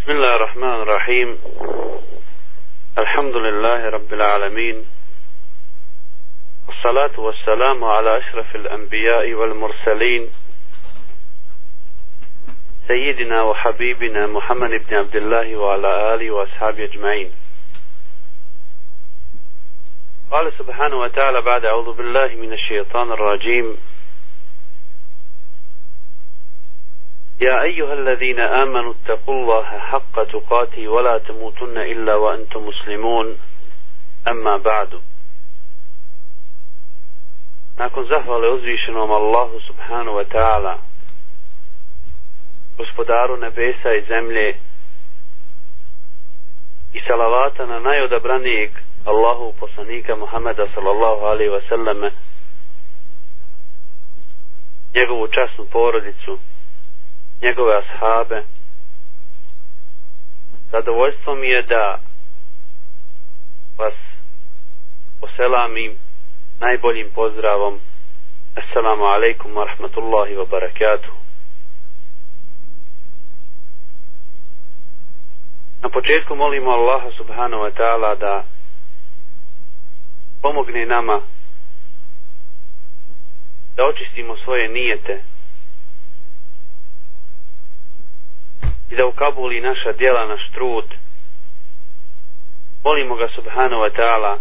بسم الله الرحمن الرحيم. الحمد لله رب العالمين. والصلاة والسلام على أشرف الأنبياء والمرسلين. سيدنا وحبيبنا محمد بن عبد الله وعلى آله وأصحابه أجمعين. قال سبحانه وتعالى بعد أعوذ بالله من الشيطان الرجيم. يا أيها الذين آمنوا اتقوا الله حق تقاته ولا تموتن إلا وأنتم مسلمون أما بعد Nakon zahvale uzvišenom Allahu subhanahu wa ta'ala gospodaru nebesa i zemlje i salavata na najodabranijeg Allahu poslanika Muhammeda sallallahu alaihi wa sallame njegovu časnu porodicu njegove ashabe. Zadovoljstvo mi je da vas poselamim najboljim pozdravom. Assalamu alaikum wa rahmatullahi wa barakatuh. Na početku molimo Allaha subhanahu wa ta'ala da pomogne nama da očistimo svoje nijete. I da ukabuli naša djela, naš trud. Molimo ga subhanahu wa ta'ala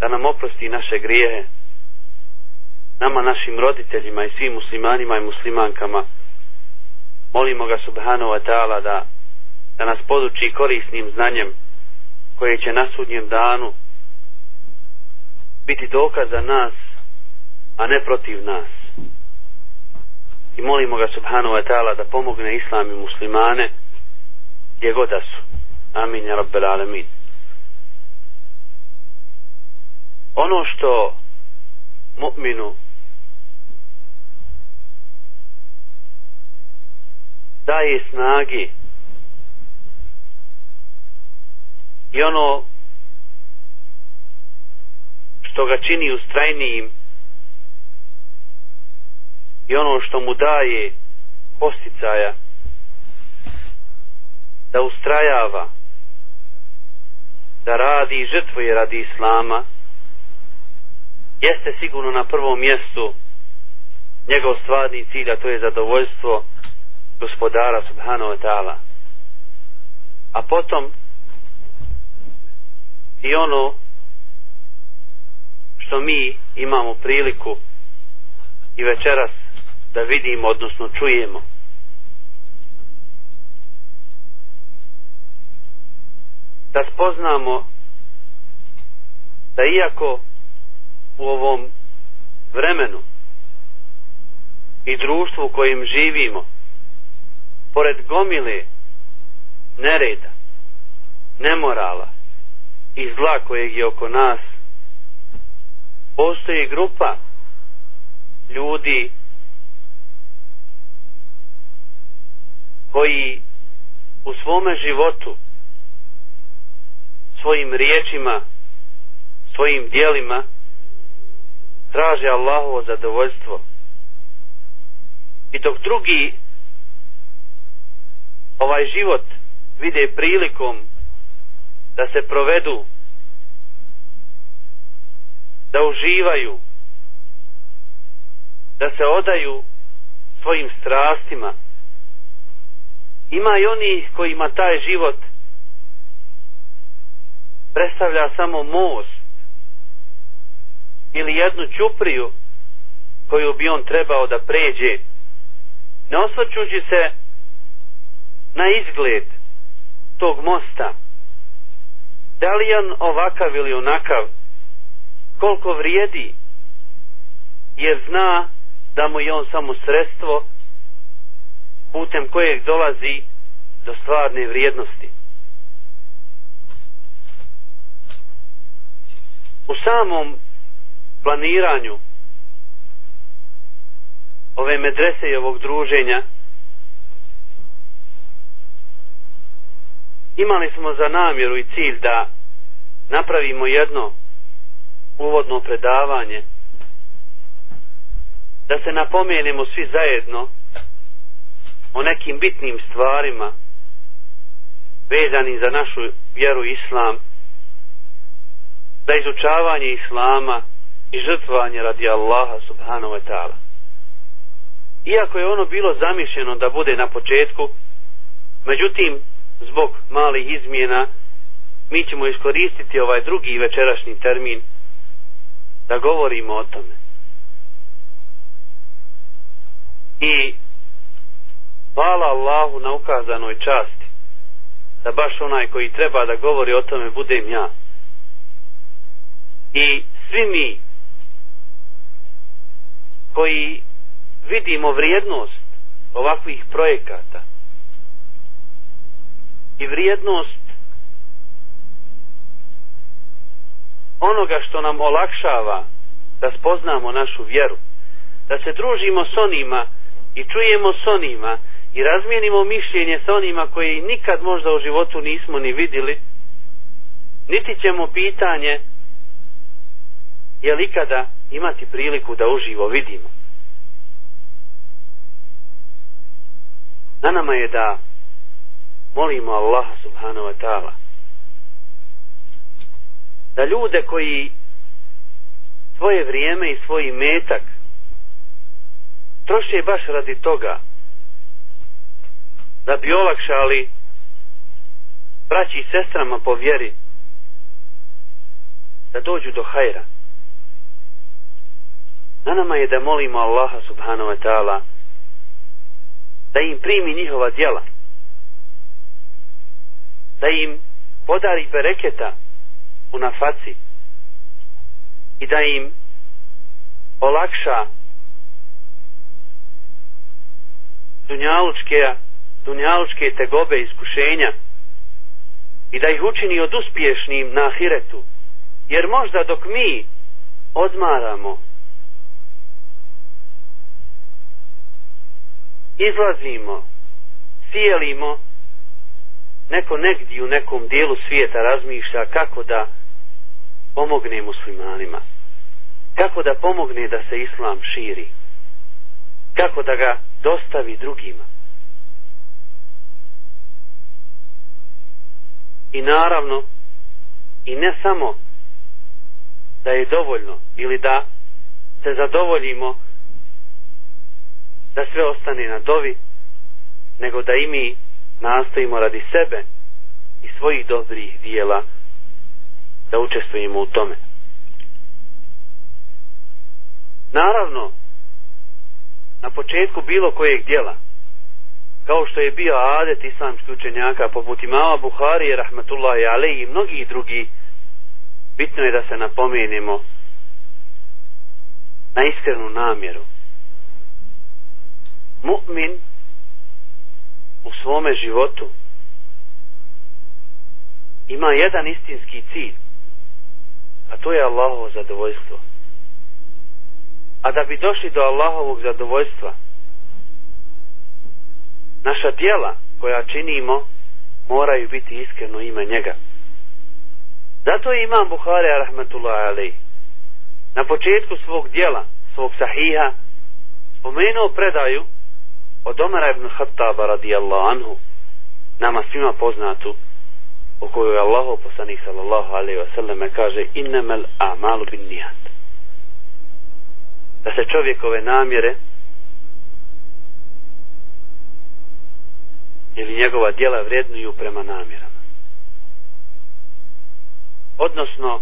da nam oprosti naše grijehe, nama, našim roditeljima i svim muslimanima i muslimankama. Molimo ga subhanahu wa ta'ala da, da nas poduči korisnim znanjem koje će na sudnjem danu biti dokaz za nas, a ne protiv nas i molimo ga subhanahu wa ta'ala da pomogne islam i muslimane gdje god da su. Amin ja rabbel alamin. Ono što mu'minu daje snagi i ono što ga čini ustrajnijim i ono što mu daje posticaja da ustrajava da radi i žrtvuje radi islama jeste sigurno na prvom mjestu njegov stvarni cilj a to je zadovoljstvo gospodara subhanahu wa ta'ala. A potom i ono što mi imamo priliku i večeras da vidimo, odnosno čujemo. Da spoznamo da iako u ovom vremenu i društvu u kojem živimo, pored gomile nereda, nemorala i zla kojeg je oko nas, postoji grupa ljudi koji u svome životu svojim riječima svojim dijelima traže Allahovo zadovoljstvo. I dok drugi ovaj život vide prilikom da se provedu da uživaju da se odaju svojim strastima ima i oni kojima taj život predstavlja samo most ili jednu čupriju koju bi on trebao da pređe. Ne osvrćući se na izgled tog mosta da li on ovakav ili onakav koliko vrijedi jer zna da mu je on samo sredstvo putem kojeg dolazi do stvarne vrijednosti. U samom planiranju ove medrese i ovog druženja imali smo za namjeru i cilj da napravimo jedno uvodno predavanje da se napomenemo svi zajedno o nekim bitnim stvarima vezani za našu vjeru islam, za izučavanje islama i žrtvovanje radi Allaha subhanahu wa ta'ala. Iako je ono bilo zamišljeno da bude na početku, međutim, zbog malih izmjena, mi ćemo iskoristiti ovaj drugi večerašnji termin da govorimo o tome. I hvala Allahu na ukazanoj časti da baš onaj koji treba da govori o tome budem ja. I svi mi koji vidimo vrijednost ovakvih projekata i vrijednost onoga što nam olakšava da spoznamo našu vjeru, da se družimo s onima i čujemo s onima i razmijenimo mišljenje sa onima koji nikad možda u životu nismo ni vidjeli, niti ćemo pitanje je li ikada imati priliku da uživo vidimo. Na nama je da molimo Allaha subhanahu wa ta'ala da ljude koji svoje vrijeme i svoj metak troše baš radi toga da bi olakšali braći i sestrama po vjeri da dođu do hajra. Na nama je da molimo Allaha subhanahu wa ta'ala da im primi njihova djela da im podari bereketa u nafaci i da im olakša dunjalučke, dunjalučke tegobe iskušenja i da ih učini od uspješnim na ahiretu. Jer možda dok mi odmaramo, izlazimo, cijelimo, neko negdje u nekom dijelu svijeta razmišlja kako da pomogne muslimanima. Kako da pomogne da se islam širi. Kako da ga dostavi drugima. I naravno, i ne samo da je dovoljno ili da se zadovoljimo da sve ostane na dovi, nego da i mi nastojimo radi sebe i svojih dobrih dijela da učestvujemo u tome. Naravno, na početku bilo kojeg dijela, kao što je bio adet islamskih učenjaka poput imama Buhari, rahmatullahi alej i mnogi drugi, bitno je da se napomenemo na iskrenu namjeru. Mu'min u svome životu ima jedan istinski cilj a to je Allahovo zadovoljstvo a da bi došli do Allahovog zadovoljstva naša dijela koja činimo moraju biti iskreno ime njega. Zato je imam Buhari rahmetullahi alaih na početku svog dijela svog sahiha spomenuo predaju od Omara ibn Khattaba radijallahu anhu nama svima poznatu u kojoj Allahu poslanik sallallahu alaihi wa sallam kaže innamal a'malu bin nijat da se čovjekove namjere ili njegova djela vrednuju prema namjerama odnosno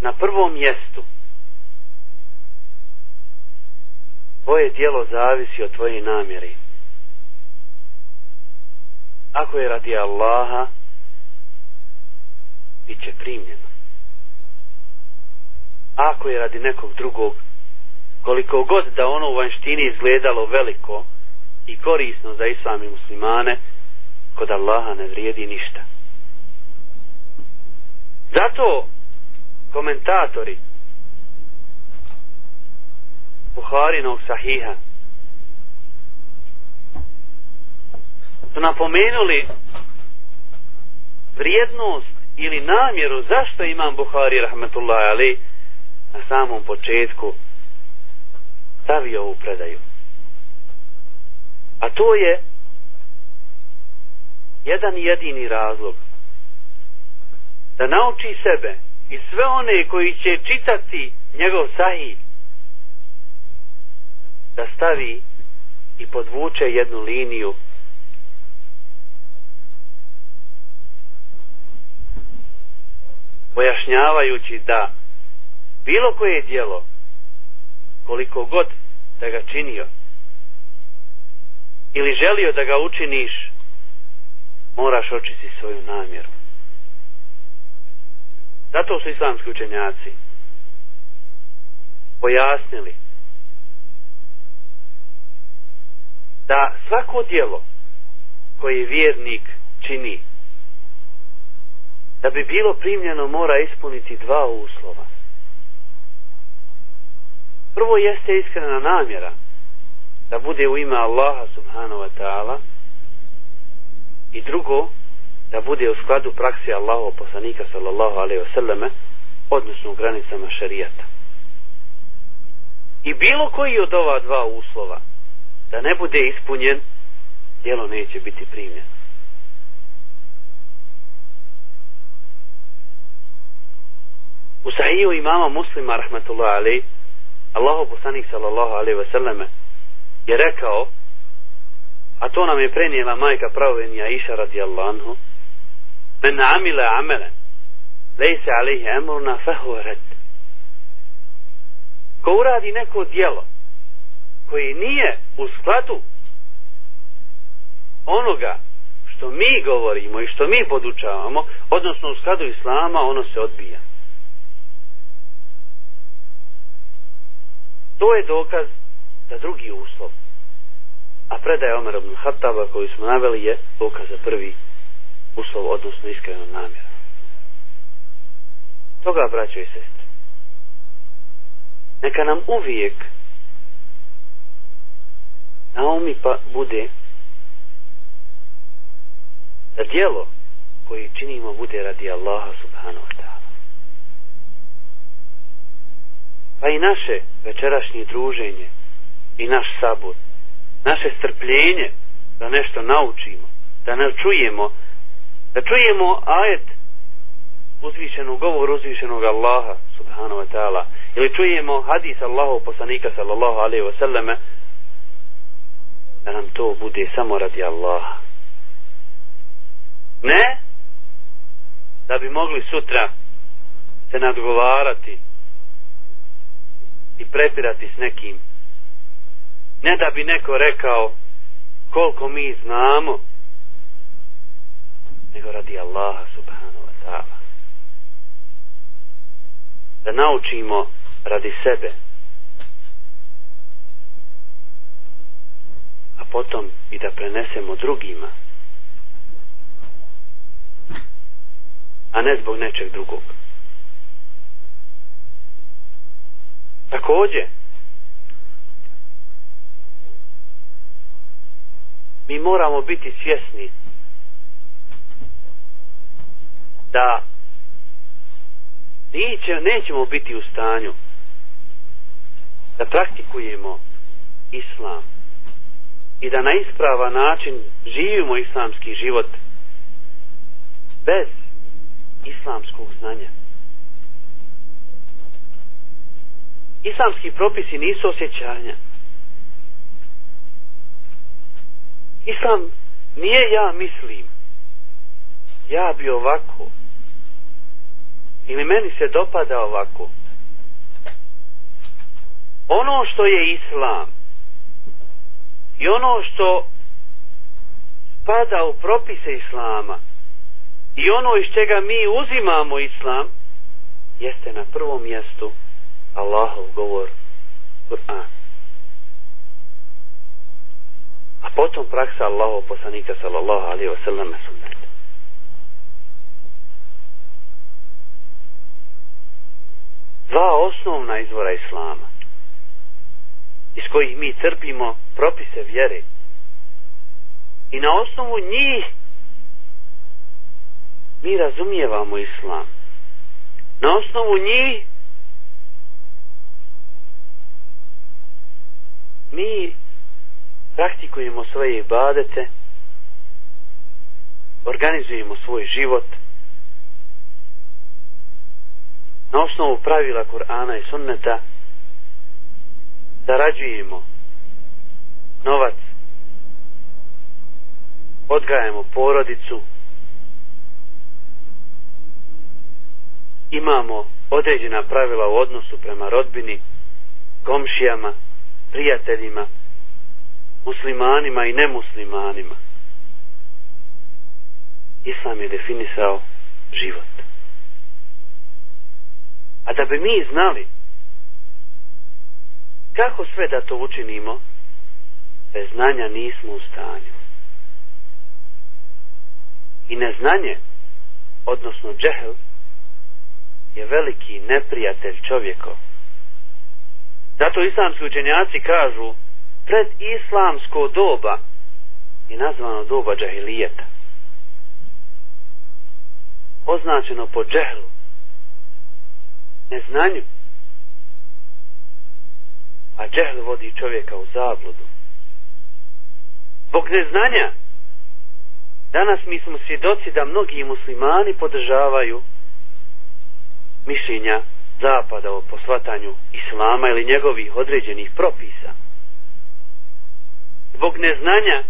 na prvom mjestu tvoje dijelo zavisi od tvoje namjere. Ako je radi Allaha, bit će primljeno. Ako je radi nekog drugog, koliko god da ono u vanštini izgledalo veliko i korisno za islam i muslimane, kod Allaha ne vrijedi ništa. Zato komentatori Buharinog sahiha su napomenuli vrijednost ili namjeru zašto imam Buhari rahmetullahi ali na samom početku stavio ovu predaju. A to je jedan jedini razlog. Da nauči sebe i sve one koji će čitati njegov sahih da stavi i podvuče jednu liniju pojašnjavajući da bilo koje dijelo koliko god da ga činio ili želio da ga učiniš moraš očiti svoju namjeru zato su islamski učenjaci pojasnili da svako dijelo koje vjernik čini da bi bilo primljeno mora ispuniti dva uslova. Prvo jeste iskrena namjera da bude u ime Allaha subhanahu wa ta'ala i drugo da bude u skladu praksi Allahov poslanika sallallahu alaihi wa sallame odnosno u granicama šarijata. I bilo koji od ova dva uslova da ne bude ispunjen, djelo neće biti primljeno. U sahiju imama muslima, rahmatullahi alaihi Allahu poslanik sallallahu alaihi wa sallame je rekao, a to nam je prenijela majka pravovenja Iša radijallahu anhu, men amila amelen, lejse alihi emurna fehuret. Ko uradi neko dijelo, koji nije u skladu onoga što mi govorimo i što mi podučavamo, odnosno u skladu islama, ono se odbija. To je dokaz za drugi uslov. A predaje Omer ibn Hattaba koju smo naveli je dokaz za prvi uslov, odnosno iskreno namjera. Toga, braćo i sestre, neka nam uvijek na umi pa bude da dijelo koje činimo bude radi Allaha subhanahu wa ta'ala. Pa i naše večerašnje druženje i naš sabor, naše strpljenje da nešto naučimo, da nas čujemo, da čujemo ajet uzvišenog govor uzvišenog Allaha subhanahu wa ta'ala ili čujemo hadis Allahov poslanika sallallahu alaihi wa sallame da nam to bude samo radi Allaha. Ne da bi mogli sutra se nadgovarati i prepirati s nekim. Ne da bi neko rekao koliko mi znamo, nego radi Allaha subhanahu wa ta'ala. Da naučimo radi sebe. A potom i da prenesemo drugima. A ne zbog nečeg drugog. Takođe mi moramo biti svjesni da neće, nećemo biti u stanju da praktikujemo islam i da na isprava način živimo islamski život bez islamskog znanja. Islamski propisi nisu osjećanja. Islam nije ja mislim. Ja bi ovako. Ili meni se dopada ovako. Ono što je islam i ono što spada u propise islama i ono iz čega mi uzimamo islam jeste na prvom mjestu Allahov govor Kur'an a potom praksa Allahov poslanika sallallahu alaihi wa sallam sunnet. Dva osnovna izvora islama iz kojih mi crpimo propise vjere i na osnovu njih mi razumijevamo islam. Na osnovu njih mi praktikujemo svoje ibadete organizujemo svoj život. Na osnovu pravila Kur'ana i sunneta zarađujemo novac odgajamo porodicu imamo određena pravila u odnosu prema rodbini komšijama prijateljima muslimanima i nemuslimanima Islam je definisao život. A da bi mi znali kako sve da to učinimo, bez znanja nismo u stanju. I neznanje, odnosno džehel, je veliki neprijatelj čovjekov. Zato islamski učenjaci kažu, pred islamsko doba je nazvano doba džahilijeta označeno po džehlu, neznanju. A džehl vodi čovjeka u zabludu. Zbog neznanja, danas mi smo svjedoci da mnogi muslimani podržavaju mišljenja zapada o posvatanju islama ili njegovih određenih propisa. Zbog neznanja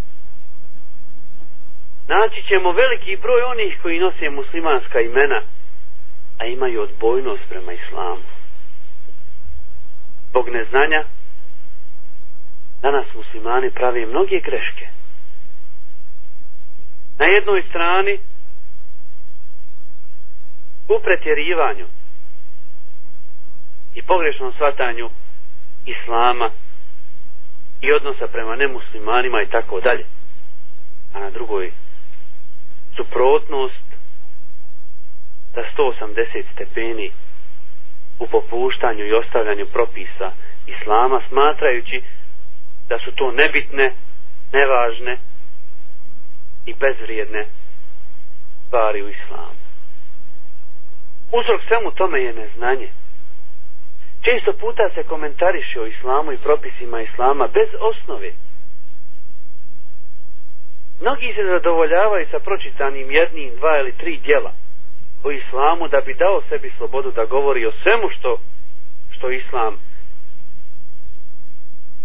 naći ćemo veliki broj onih koji nose muslimanska imena, a imaju odbojnost prema islamu. Zbog neznanja, danas muslimani pravi mnoge greške. Na jednoj strani, u pretjerivanju i pogrešnom shvatanju islama i odnosa prema nemuslimanima i tako dalje. A na drugoj suprotnost da 180 stepeni u popuštanju i ostavljanju propisa islama smatrajući da su to nebitne, nevažne i bezvrijedne stvari u islamu. Uzrok svemu tome je neznanje. Često puta se komentariše o islamu i propisima islama bez osnove. Mnogi se zadovoljavaju sa pročitanim jednim, dva ili tri dijela o islamu da bi dao sebi slobodu da govori o svemu što, što islam,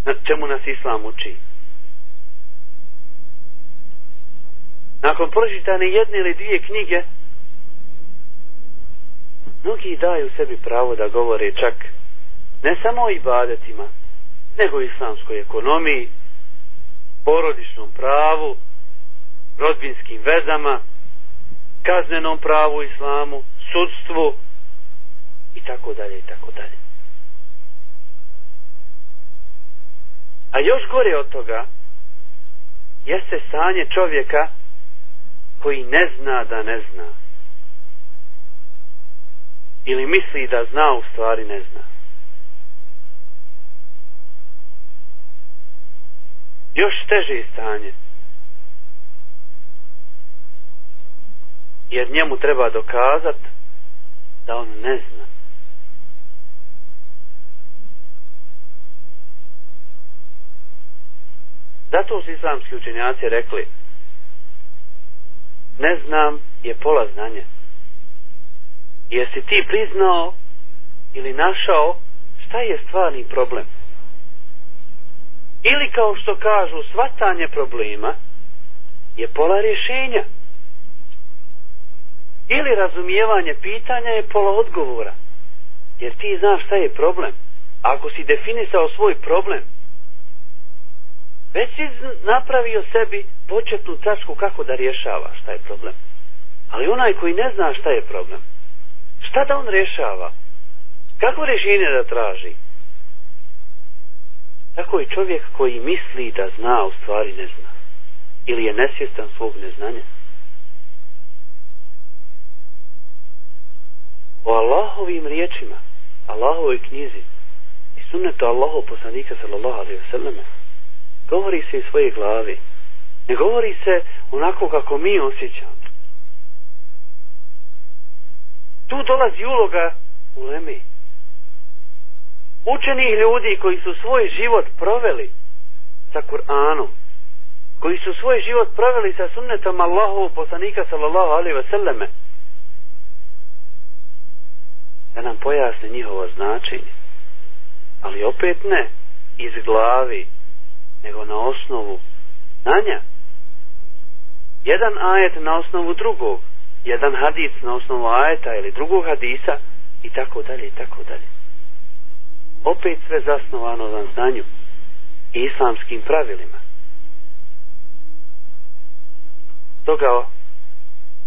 na čemu nas islam uči. Nakon pročitane jedne ili dvije knjige, mnogi daju sebi pravo da govore čak ne samo o ibadetima, nego islamskoj ekonomiji, porodičnom pravu, rodbinskim vezama, kaznenom pravu islamu, sudstvu i tako dalje i tako dalje. A još gore od toga jeste stanje čovjeka koji ne zna da ne zna. Ili misli da zna u stvari ne zna. Još teže stanje jer njemu treba dokazat da on ne zna. Zato su islamski učenjaci rekli ne znam je pola znanja. Jesi ti priznao ili našao šta je stvarni problem? Ili kao što kažu svatanje problema je pola rješenja ili razumijevanje pitanja je pola odgovora. Jer ti znaš šta je problem. Ako si definisao svoj problem, već si napravio sebi početnu tačku kako da rješava šta je problem. Ali onaj koji ne zna šta je problem, šta da on rješava? Kako rješenje da traži? Tako je čovjek koji misli da zna, u stvari ne zna. Ili je nesvjestan svog neznanja. o Allahovim riječima, Allahovoj knjizi i sunnetu Allahov poslanika sallallahu alaihi wasallam govori se iz svoje glavi. Ne govori se onako kako mi osjećamo. Tu dolazi uloga u lemi. Učenih ljudi koji su svoj život proveli sa Kur'anom, koji su svoj život proveli sa sunnetom Allahu poslanika sallallahu alaihi ve selleme da nam pojasne njihovo značenje. Ali opet ne iz glavi nego na osnovu znanja. Jedan ajet na osnovu drugog jedan hadis na osnovu ajeta ili drugog hadisa i tako dalje i tako dalje opet sve zasnovano na znanju i islamskim pravilima. Toga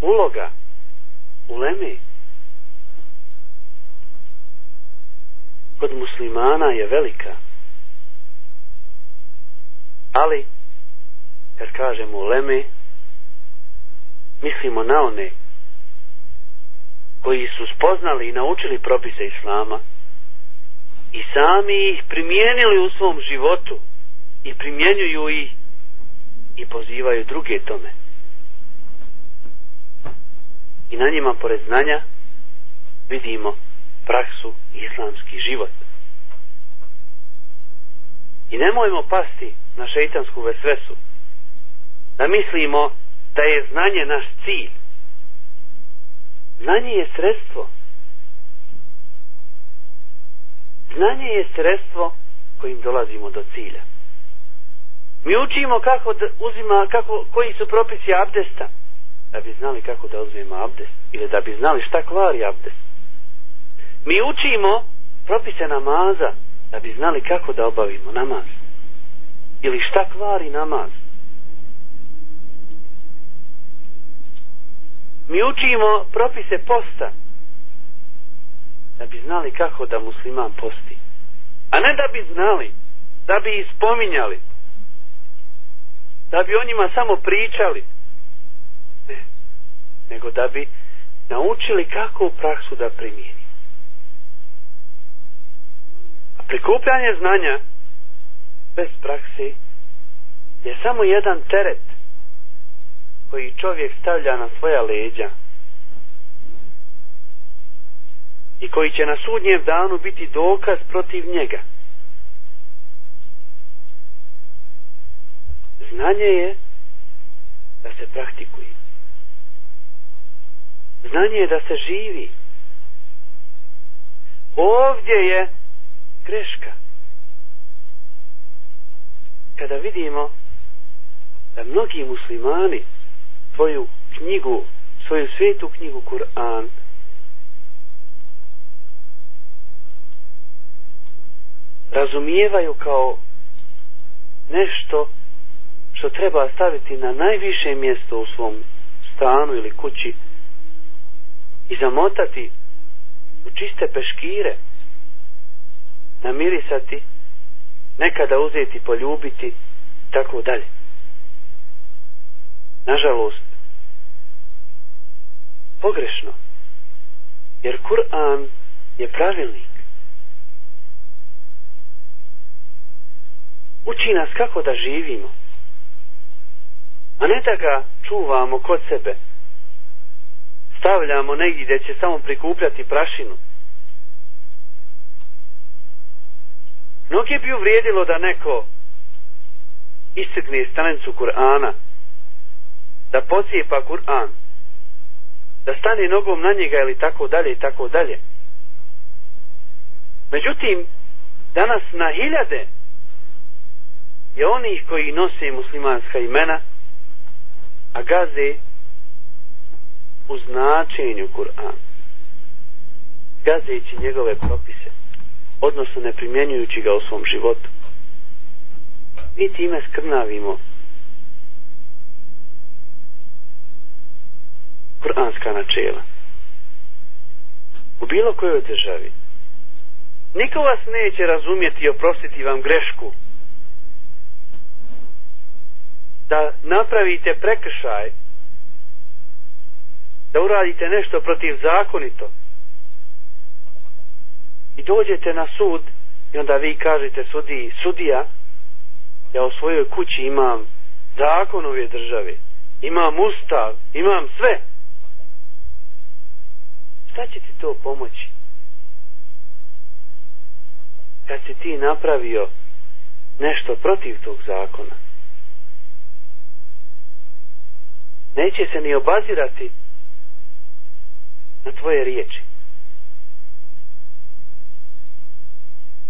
uloga uleme kod muslimana je velika. Ali kad kažemo uleme mislimo na one koji su spoznali i naučili propise islama i sami ih primijenili u svom životu i primjenjuju ih i pozivaju druge tome. I na njima pored znanja vidimo praksu islamski život. I nemojmo pasti na šeitansku vesvesu da mislimo da je znanje naš cilj. Znanje je sredstvo znanje je sredstvo kojim dolazimo do cilja mi učimo kako da uzima kako, koji su propisi abdesta da bi znali kako da uzmemo abdest ili da bi znali šta kvari abdest. Mi učimo propise namaza da bi znali kako da obavimo namaz. Ili šta kvari namaz. Mi učimo propise posta da bi znali kako da musliman posti. A ne da bi znali, da bi ispominjali, da bi o njima samo pričali, nego da bi naučili kako u praksu da primijeni. A prikupljanje znanja bez prakse je samo jedan teret koji čovjek stavlja na svoja leđa i koji će na sudnjem danu biti dokaz protiv njega. Znanje je da se praktikuje. Znanje je da se živi. Ovdje je greška. Kada vidimo da mnogi muslimani svoju knjigu, svoju svetu knjigu Kur'an razumijevaju kao nešto što treba staviti na najviše mjesto u svom stanu ili kući i zamotati u čiste peškire namirisati nekada uzeti, poljubiti tako dalje. Nažalost pogrešno jer Kur'an je pravilnik. Uči nas kako da živimo a ne da ga čuvamo kod sebe stavljamo negdje gdje će samo prikupljati prašinu. Mnogi bi uvrijedilo da neko istigne stranicu Kur'ana, da pocijepa Kur'an, da stane nogom na njega ili tako dalje i tako dalje. Međutim, danas na hiljade je onih koji nose muslimanska imena, a gaze u značenju Kur'an gazeći njegove propise odnosno ne primjenjujući ga u svom životu. Mi time skrnavimo Kur'anska načela. U bilo kojoj državi. Niko vas neće razumjeti i oprostiti vam grešku da napravite prekršaj da uradite nešto protiv zakonito. I dođete na sud i onda vi kažete sudi, sudija ja u svojoj kući imam zakon ove države imam ustav, imam sve. Šta će ti to pomoći? Kad si ti napravio nešto protiv tog zakona? Neće se ni obazirati na tvoje riječi.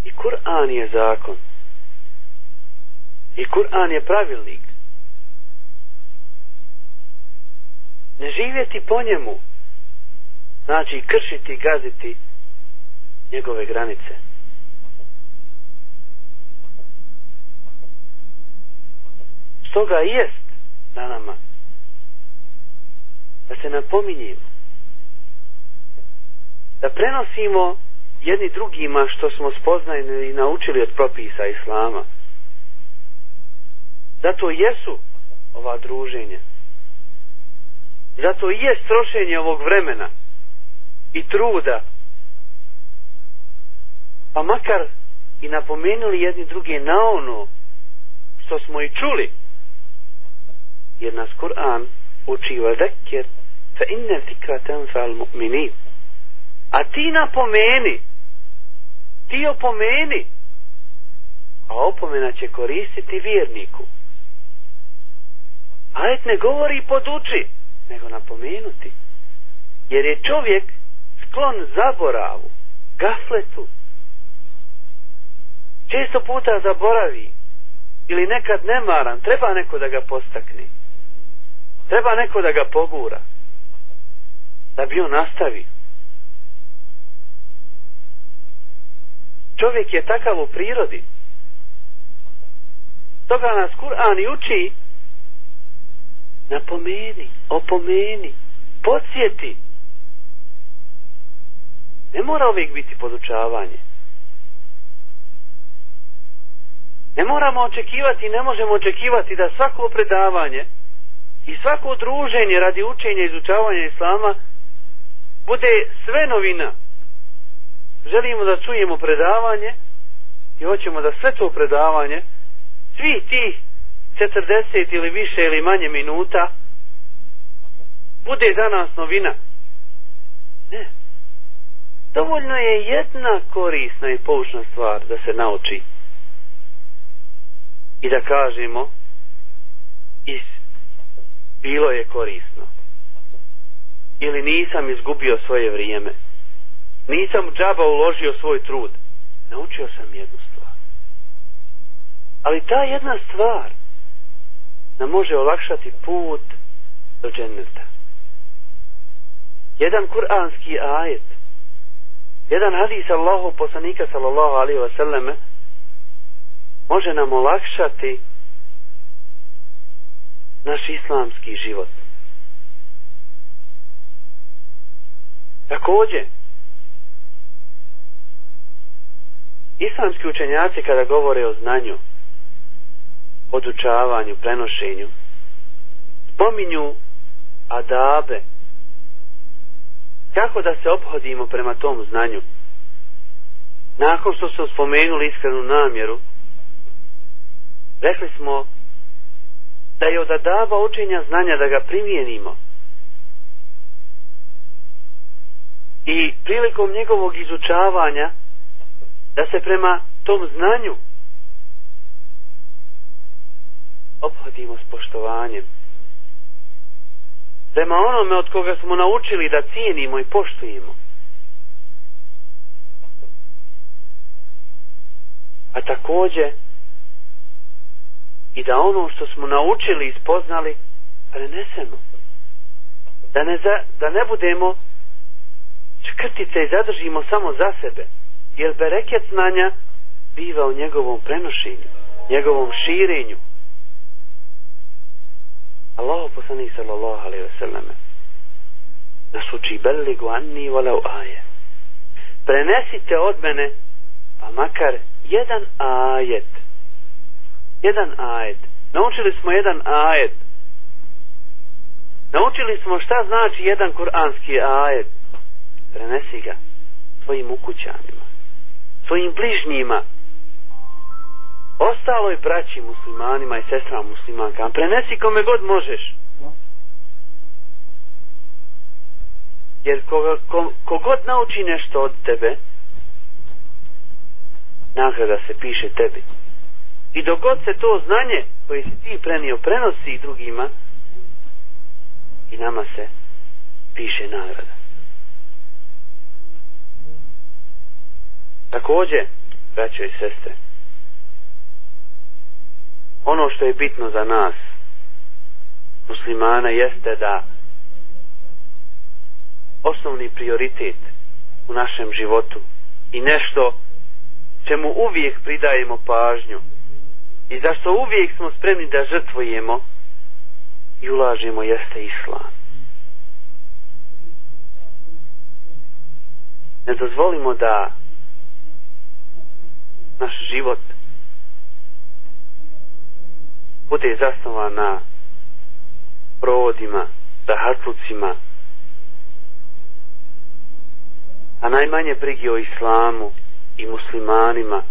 I Kur'an je zakon. I Kur'an je pravilnik. Ne živjeti po njemu. Znači kršiti, gaziti njegove granice. Stoga jest na nama da se napominjemo da prenosimo jedni drugima što smo spoznajni i naučili od propisa Islama. Zato jesu ova druženja. Zato i je strošenje ovog vremena i truda. Pa makar i napomenuli jedni druge na ono što smo i čuli. Jer nas Kur'an uči va zekir fa inne fikra tenfa'al mu'minin. A ti napomeni. Ti opomeni. A opomena će koristiti vjerniku. Ajet ne govori poduči nego napomenuti. Jer je čovjek sklon zaboravu gafletu. Često puta zaboravi ili nekad nemaran treba neko da ga postakne. Treba neko da ga pogura da bi on nastavi. čovjek je takav u prirodi. Toga nas Kur'an i uči napomeni, opomeni, podsjeti. Ne mora uvijek biti podučavanje. Ne moramo očekivati, ne možemo očekivati da svako predavanje i svako druženje radi učenja i izučavanja Islama bude sve novina. Želimo da čujemo predavanje i hoćemo da sve to predavanje svi tih 40 ili više ili manje minuta bude za nas novina. Ne. Dovoljno je jedna korisna i poučna stvar da se nauči i da kažemo is, bilo je korisno ili nisam izgubio svoje vrijeme. Nisam džaba uložio svoj trud. Naučio sam jednu stvar. Ali ta jedna stvar nam može olakšati put do dženeta jedan kuranski ajet jedan hadis Allahu poslanika sallallahu alaihi wasallam može nam olakšati naš islamski život. Također islamski učenjaci kada govore o znanju, podučavanju, prenošenju, spominju adabe, kako da se obhodimo prema tom znanju. Nakon što smo spomenuli iskrenu namjeru, rekli smo da je od adaba učenja znanja da ga primijenimo. I prilikom njegovog izučavanja da se prema tom znanju obhodimo s poštovanjem. Prema onome od koga smo naučili da cijenimo i poštujemo. A takođe i da ono što smo naučili i spoznali prenesemo. Da ne, za, da ne budemo škrtice i zadržimo samo za sebe jer bereket znanja biva u njegovom prenošenju, njegovom širenju. Allahu poslanik sallallahu alaihi ve selleme nas uči belligu anni walau aje. Prenesite od mene pa makar jedan ajet. Jedan ajet. Naučili smo jedan ajet. Naučili smo šta znači jedan kuranski ajet. Prenesi ga svojim ukućanima svojim bližnjima. Ostaloj braći muslimanima i sestrama muslimankama prenesi kome god možeš. Jer koga, ko, kogod nauči nešto od tebe nagrada se piše tebi. I dogod se to znanje koje si ti prenio prenosi drugima i nama se piše nagrada. Također, braćo i sestre, ono što je bitno za nas, muslimana, jeste da osnovni prioritet u našem životu i nešto čemu uvijek pridajemo pažnju i zašto uvijek smo spremni da žrtvujemo i ulažemo jeste islam. Ne dozvolimo da naš život bude zasnovan na provodima, rahatlucima, a najmanje brigi o islamu i muslimanima,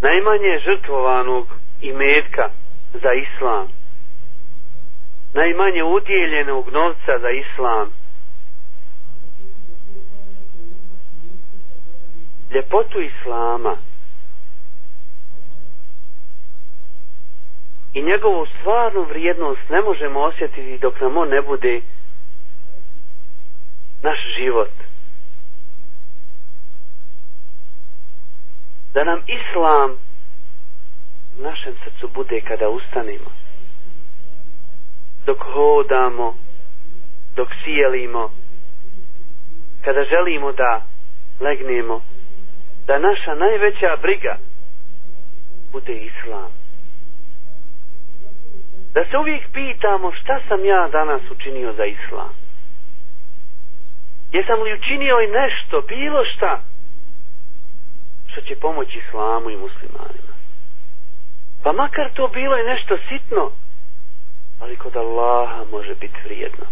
najmanje žrtvovanog i metka za islam, najmanje udjeljenog novca za islam, ljepotu islama i njegovu stvarnu vrijednost ne možemo osjetiti dok nam on ne bude naš život. Da nam islam u našem srcu bude kada ustanemo. Dok hodamo, dok sijelimo, kada želimo da legnemo, da naša najveća briga bude islam. Da se uvijek pitamo šta sam ja danas učinio za islam. Jesam li učinio i nešto, bilo šta, što će pomoći islamu i muslimanima. Pa makar to bilo i nešto sitno, ali kod Allaha može biti vrijedno.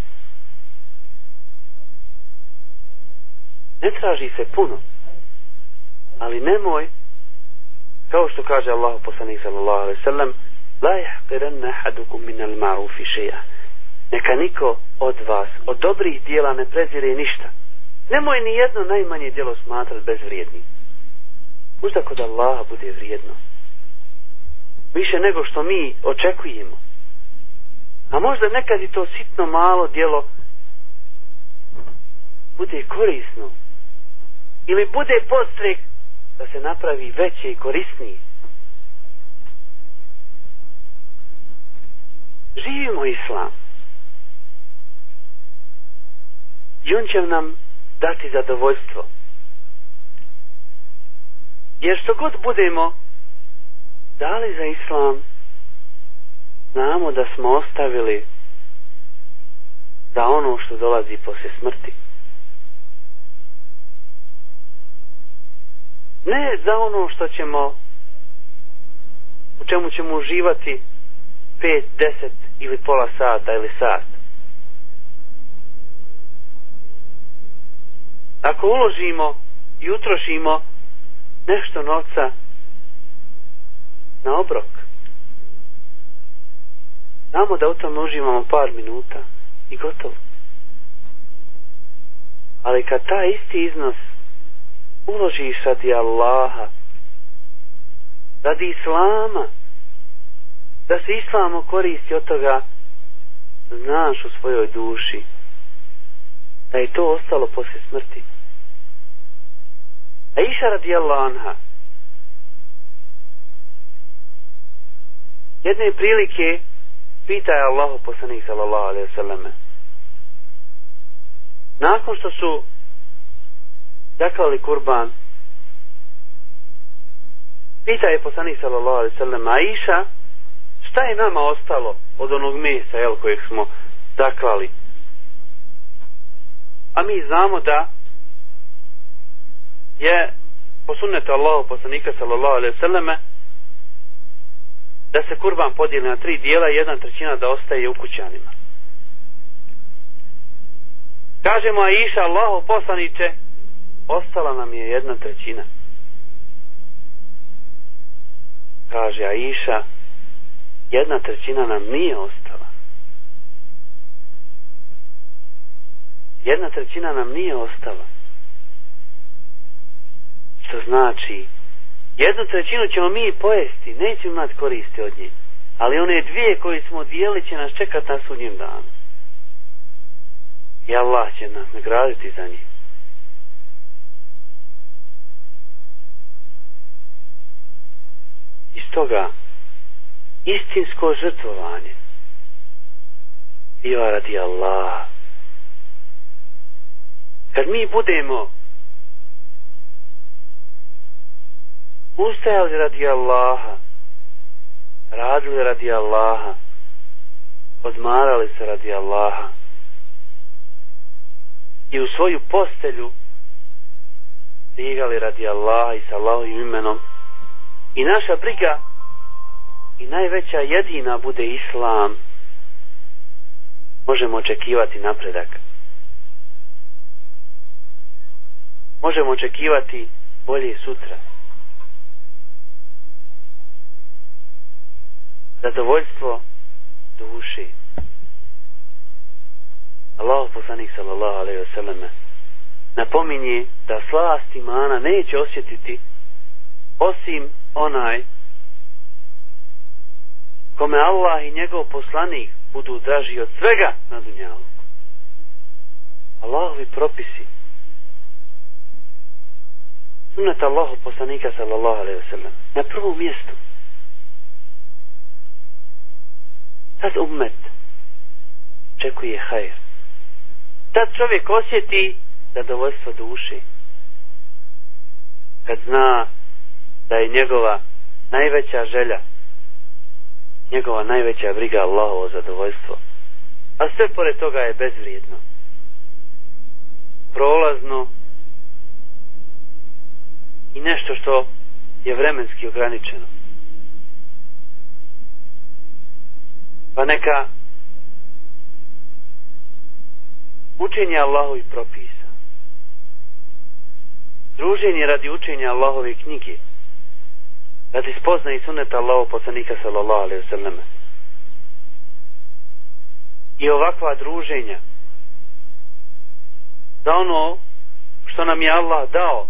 Ne traži se puno, ali nemoj, kao što kaže Allah poslanik sallallahu alaihi sallam, la jahqiranna hadukum min al ma'rufi šeja. Neka niko od vas, od dobrih dijela ne prezire ništa. Nemoj ni jedno najmanje dijelo smatrat bezvrijednim. Možda kod Allaha bude vrijedno. Više nego što mi očekujemo. A možda nekad i to sitno malo dijelo bude korisno. Ili bude postrek da se napravi veće i korisnije. Živimo islam. I on će nam dati zadovoljstvo. Jer što god budemo dali za islam, znamo da smo ostavili za ono što dolazi poslije smrti. Ne za ono što ćemo u čemu ćemo uživati 5, 10 ili pola sata ili sat. Ako uložimo i utrošimo nešto novca na obrok, znamo da u tome uživamo par minuta i gotovo. Ali kad taj isti iznos uložiš radi Allaha, radi Islama, da se Islamo koristi od toga, znaš u svojoj duši, da je to ostalo poslije smrti. A iša radi Allaha, jedne prilike pita je Allahu poslanik sallallahu alaihi selleme nakon što su zaklali kurban. Pita je poslanik sallallahu alaihi sallam a iša šta je nama ostalo od onog mesa jel, kojeg smo zaklali? A mi znamo da je sunnetu Allahu poslanika sallallahu alaihi sallam da se kurban podijeli na tri dijela i jedna trećina da ostaje u kućanima kažemo a iša Allahu poslaniće ostala nam je jedna trećina. Kaže Aisha, jedna trećina nam nije ostala. Jedna trećina nam nije ostala. Što znači, jednu trećinu ćemo mi pojesti, nećemo imati koristi od nje. Ali one dvije koje smo dijeli će nas čekati na sudnjem danu. I Allah će nas nagraditi za njih. Iz toga istinsko žrtvovanje biva radi Allah. Kad mi budemo ustajali radi Allaha, radili radi Allaha, odmarali se radi Allaha i u svoju postelju ligali radi Allaha i sa Allahovim imenom i naša briga i najveća jedina bude Islam. Možemo očekivati napredak. Možemo očekivati bolje sutra. Zadovoljstvo duši. Allah poslanik sallallahu alaihi wasallam napominje da slast imana neće osjetiti osim onaj kome Allah i njegov poslanik budu draži od svega na dunjalu. Allahovi propisi sunnet Allahu poslanika sallallahu alaihi wasallam na prvom mjestu tad ummet čekuje hajr. Tad čovjek osjeti zadovoljstvo duše. Kad zna da je njegova najveća želja, njegova najveća briga Allahovo zadovoljstvo. A sve pored toga je bezvrijedno. Prolazno i nešto što je vremenski ograničeno. pa neka učenje Allahovi propisa druženje radi učenja Allahove knjige radi spozna i suneta Allahov poslanika sallallahu alaihi wasallam i ovakva druženja. Da ono što nam je Allah dao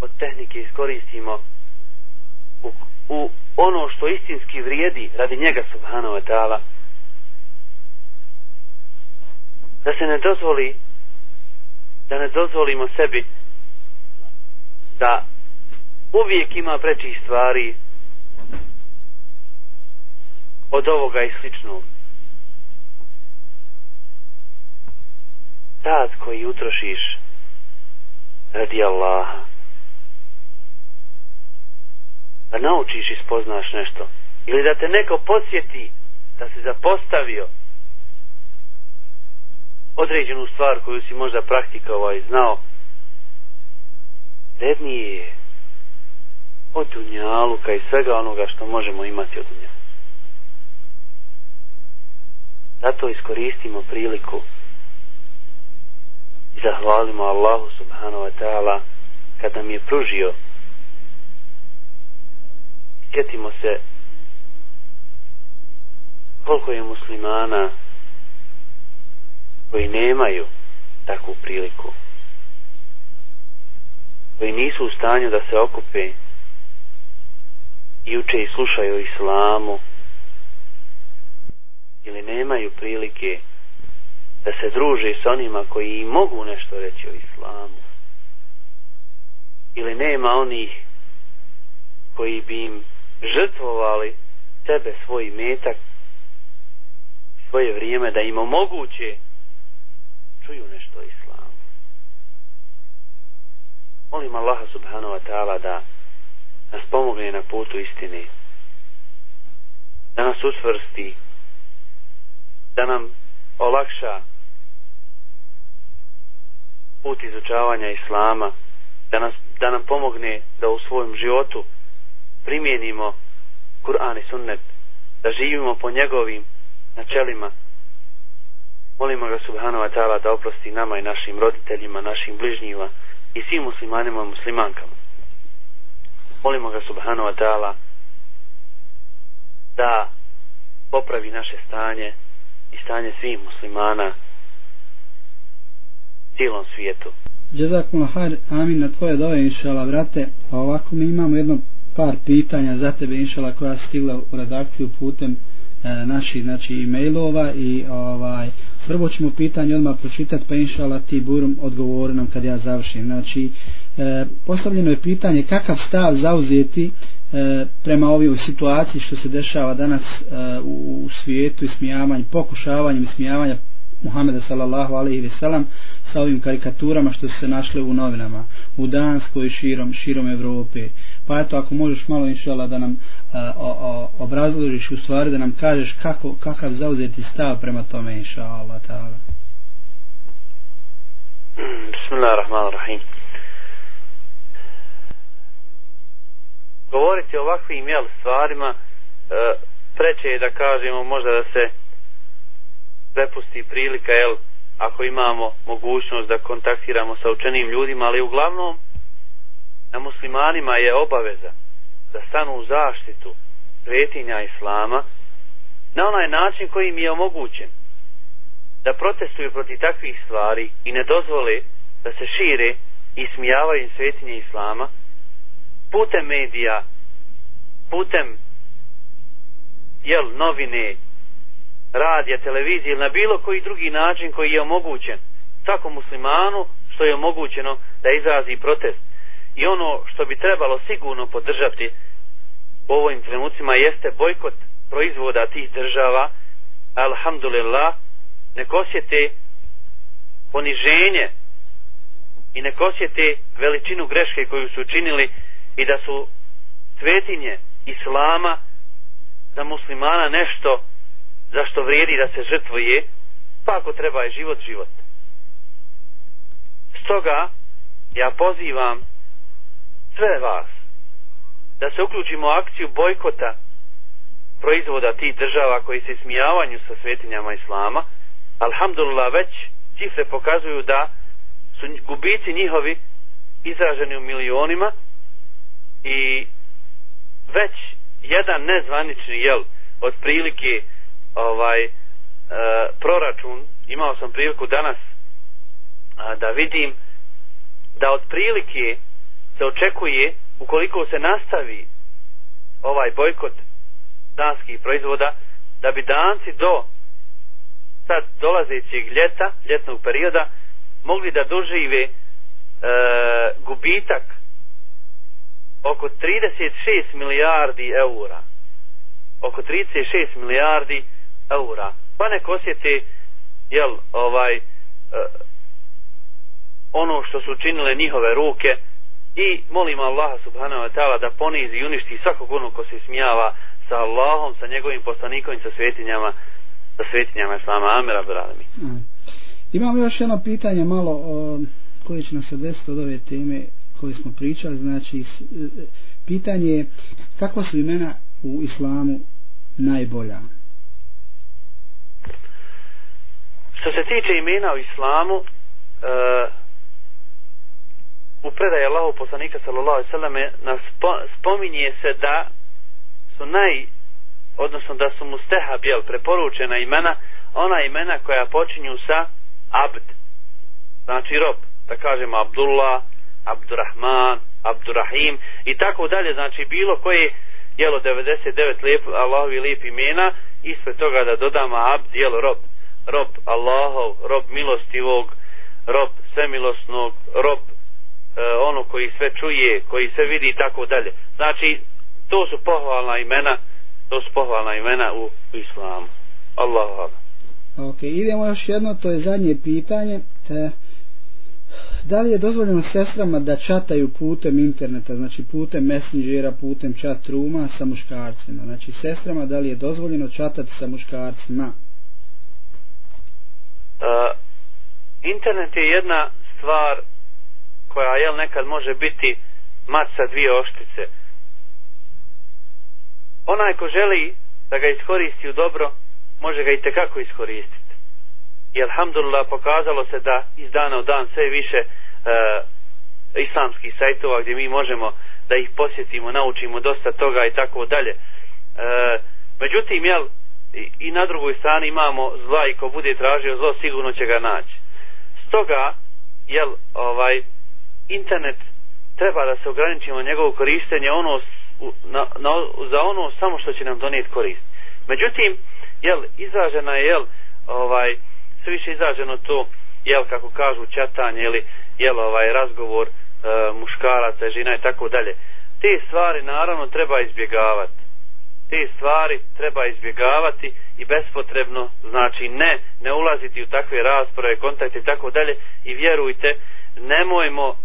od tehnike iskoristimo u, u ono što istinski vrijedi radi njega subhanahu wa ta'ala. Da se ne dozvoli da ne dozvolimo sebi da uvijek ima prečih stvari od ovoga i sličnog. Tad koji utrošiš radi Allaha. Da naučiš i spoznaš nešto. Ili da te neko posjeti da si zapostavio određenu stvar koju si možda praktikovao i znao. Vrednije je od dunjaluka i svega onoga što možemo imati od dunjaluka zato iskoristimo priliku i zahvalimo Allahu subhanahu wa ta'ala kad nam je pružio. Sjetimo se koliko je muslimana koji nemaju takvu priliku koji nisu u stanju da se okupe i uče i slušaju o islamu ili nemaju prilike da se druže s onima koji im mogu nešto reći o islamu ili nema onih koji bi im žrtvovali sebe, svoj metak, svoje vrijeme, da im omoguće čuju nešto o islamu. Molim Allaha subhanahu wa ta'ala da nas pomogne na putu istine, da nas usvrsti, da nam olakša put izučavanja islama, da, nas, da nam pomogne da u svojem životu primijenimo Kur'an i sunnet, da živimo po njegovim načelima. Molimo ga subhanahu wa ta'ala da oprosti nama i našim roditeljima, našim bližnjima i svim muslimanima i muslimankama. Molimo ga subhanahu wa ta'ala da popravi naše stanje i stanje svih muslimana cijelom svijetu. Jazakum lahar, amin na tvoje dove, inšala, vrate. A pa ovako mi imamo jedno par pitanja za tebe inšala koja stigla u redakciju putem e, naših znači e-mailova i ovaj prvo ćemo pitanje odmah pročitati pa inšala ti burum odgovori nam kad ja završim znači e, postavljeno je pitanje kakav stav zauzeti e, prema ovoj situaciji što se dešava danas e, u, u svijetu i smijavanje, pokušavanjem smijavanja Muhameda sallallahu alejhi ve sellem sa ovim karikaturama što su se našle u novinama u Danskoj i širom širom Evrope. Pa eto ako možeš malo inshallah da nam a, o, o, obrazložiš u stvari da nam kažeš kako kakav zauzeti stav prema tome inshallah taala. Bismillahirrahmanirrahim. Govoriti o ovakvim jel, stvarima e, preče je da kažemo možda da se prepusti prilika, jel, ako imamo mogućnost da kontaktiramo sa učenim ljudima, ali uglavnom na muslimanima je obaveza da stanu u zaštitu svetinja Islama na onaj način koji im je omogućen da protestuju protiv takvih stvari i ne dozvole da se šire i smijavaju svetinje Islama putem medija putem jel, novine radija, televizije ili na bilo koji drugi način koji je omogućen svakom muslimanu što je omogućeno da izrazi protest. I ono što bi trebalo sigurno podržati u ovim trenucima jeste bojkot proizvoda tih država, alhamdulillah, nek osjete poniženje i nek osjete veličinu greške koju su učinili i da su svetinje islama za muslimana nešto za što vrijedi da se žrtvuje, pa ako treba je život, život. Stoga, ja pozivam sve vas da se uključimo u akciju bojkota proizvoda tih država koji se smijavanju sa svetinjama Islama. Alhamdulillah, već cifre pokazuju da su gubici njihovi izraženi u milionima i već jedan nezvanični jel od prilike ovaj e, proračun imao sam priliku danas a, da vidim da od prilike se očekuje ukoliko se nastavi ovaj bojkot danskih proizvoda da bi danci do sad dolazećeg ljeta, ljetnog perioda mogli da dožive e, gubitak oko 36 milijardi eura oko 36 milijardi eura. Pa nek osjeti, jel, ovaj, e, ono što su učinile njihove ruke i molim Allaha subhanahu wa ta'ala da ponizi i uništi svakog onog ko se smijava sa Allahom, sa njegovim poslanikom i sa svetinjama, sa svetinjama Islama. Amir Abduralami. Imamo još jedno pitanje malo o, koje će nam se desiti od ove teme koje smo pričali. Znači, pitanje je kako su imena u islamu najbolja? Što se tiče imena u islamu, uh, u predaje Allahu poslanika sallallahu alejhi ve selleme spominje se da su naj odnosno da su mustehab jel preporučena imena ona imena koja počinju sa abd znači rob da kažemo Abdullah Abdurrahman Abdurrahim i tako dalje znači bilo koje jelo 99 lijep Allahovi lijep imena ispred toga da dodamo abd jelo rob. Rob Allahov, rob milostivog, rob svemilosnog, rob ono koji sve čuje, koji sve vidi i tako dalje. Znači, to su pohvalna imena, to su pohvalna imena u, u islamu. Allahu Ok, idemo još jedno, to je zadnje pitanje. E, da li je dozvoljeno sestrama da čataju putem interneta, znači putem messengera, putem chat ruma sa muškarcima? Znači, sestrama da li je dozvoljeno čatati sa muškarcima? Uh, internet je jedna stvar koja jel nekad može biti mat sa dvije oštice. Onaj ko želi da ga iskoristi u dobro, može ga i tekako iskoristiti. I alhamdulillah pokazalo se da iz dana u dan sve više e, islamskih sajtova gdje mi možemo da ih posjetimo, naučimo dosta toga i tako dalje. E, međutim, jel, i, i na drugoj strani imamo zla i ko bude tražio zlo sigurno će ga naći stoga jel ovaj internet treba da se ograničimo njegovo korištenje ono na, na, za ono samo što će nam donijeti korist. Međutim, jel, izražena je, jel, ovaj, sve više izraženo to, jel, kako kažu, čatanje, ili, jel, ovaj, razgovor e, muškaraca, žena i tako dalje. Te stvari, naravno, treba izbjegavati. Te stvari treba izbjegavati i bespotrebno, znači ne, ne ulaziti u takve rasprave, kontakte i tako dalje i vjerujte, nemojmo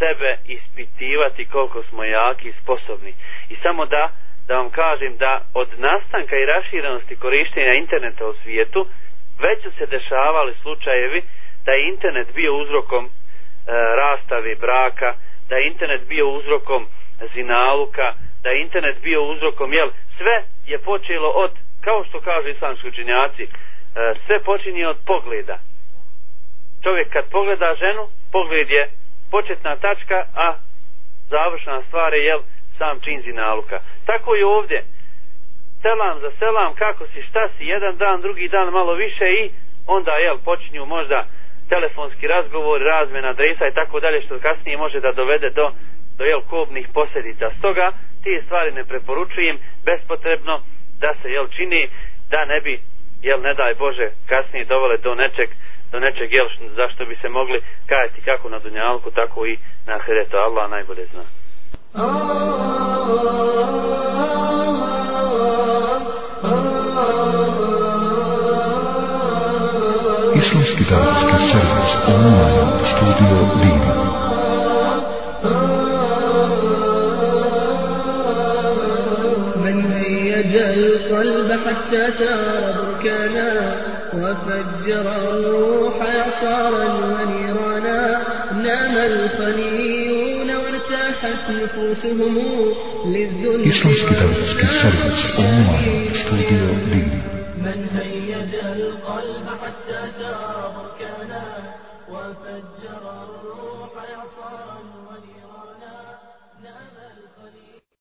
sebe ispitivati koliko smo jaki i sposobni. I samo da, da vam kažem da od nastanka i raširenosti korištenja interneta u svijetu, već su se dešavali slučajevi da je internet bio uzrokom e, rastave braka, da je internet bio uzrokom zinaluka, da je internet bio uzrokom, jel, sve je počelo od, kao što kažu islamski učinjaci, e, sve počinje od pogleda. Čovjek kad pogleda ženu, pogled je početna tačka, a završna stvar je, jel, sam čin zinaluka. Tako je ovdje. Selam za selam, kako si, šta si, jedan dan, drugi dan, malo više i onda, jel, počinju možda telefonski razgovor, razmena adresa i tako dalje, što kasnije može da dovede do, do jel, kobnih posljedica. Stoga, te stvari ne preporučujem bespotrebno da se, jel, čini da ne bi, jel, ne daj Bože, kasnije dovele do nečeg, do nečeg, jel, zašto bi se mogli kajati kako na Dunjalku, tako i na Heretu. Allah najbolje zna. Islamski davatski servis online studio Dini. من هيج القلب حتى سار بركانا وفجر الروح إعصارا ونيرانا نام الخليون وارتاحت نفوسهم للذل.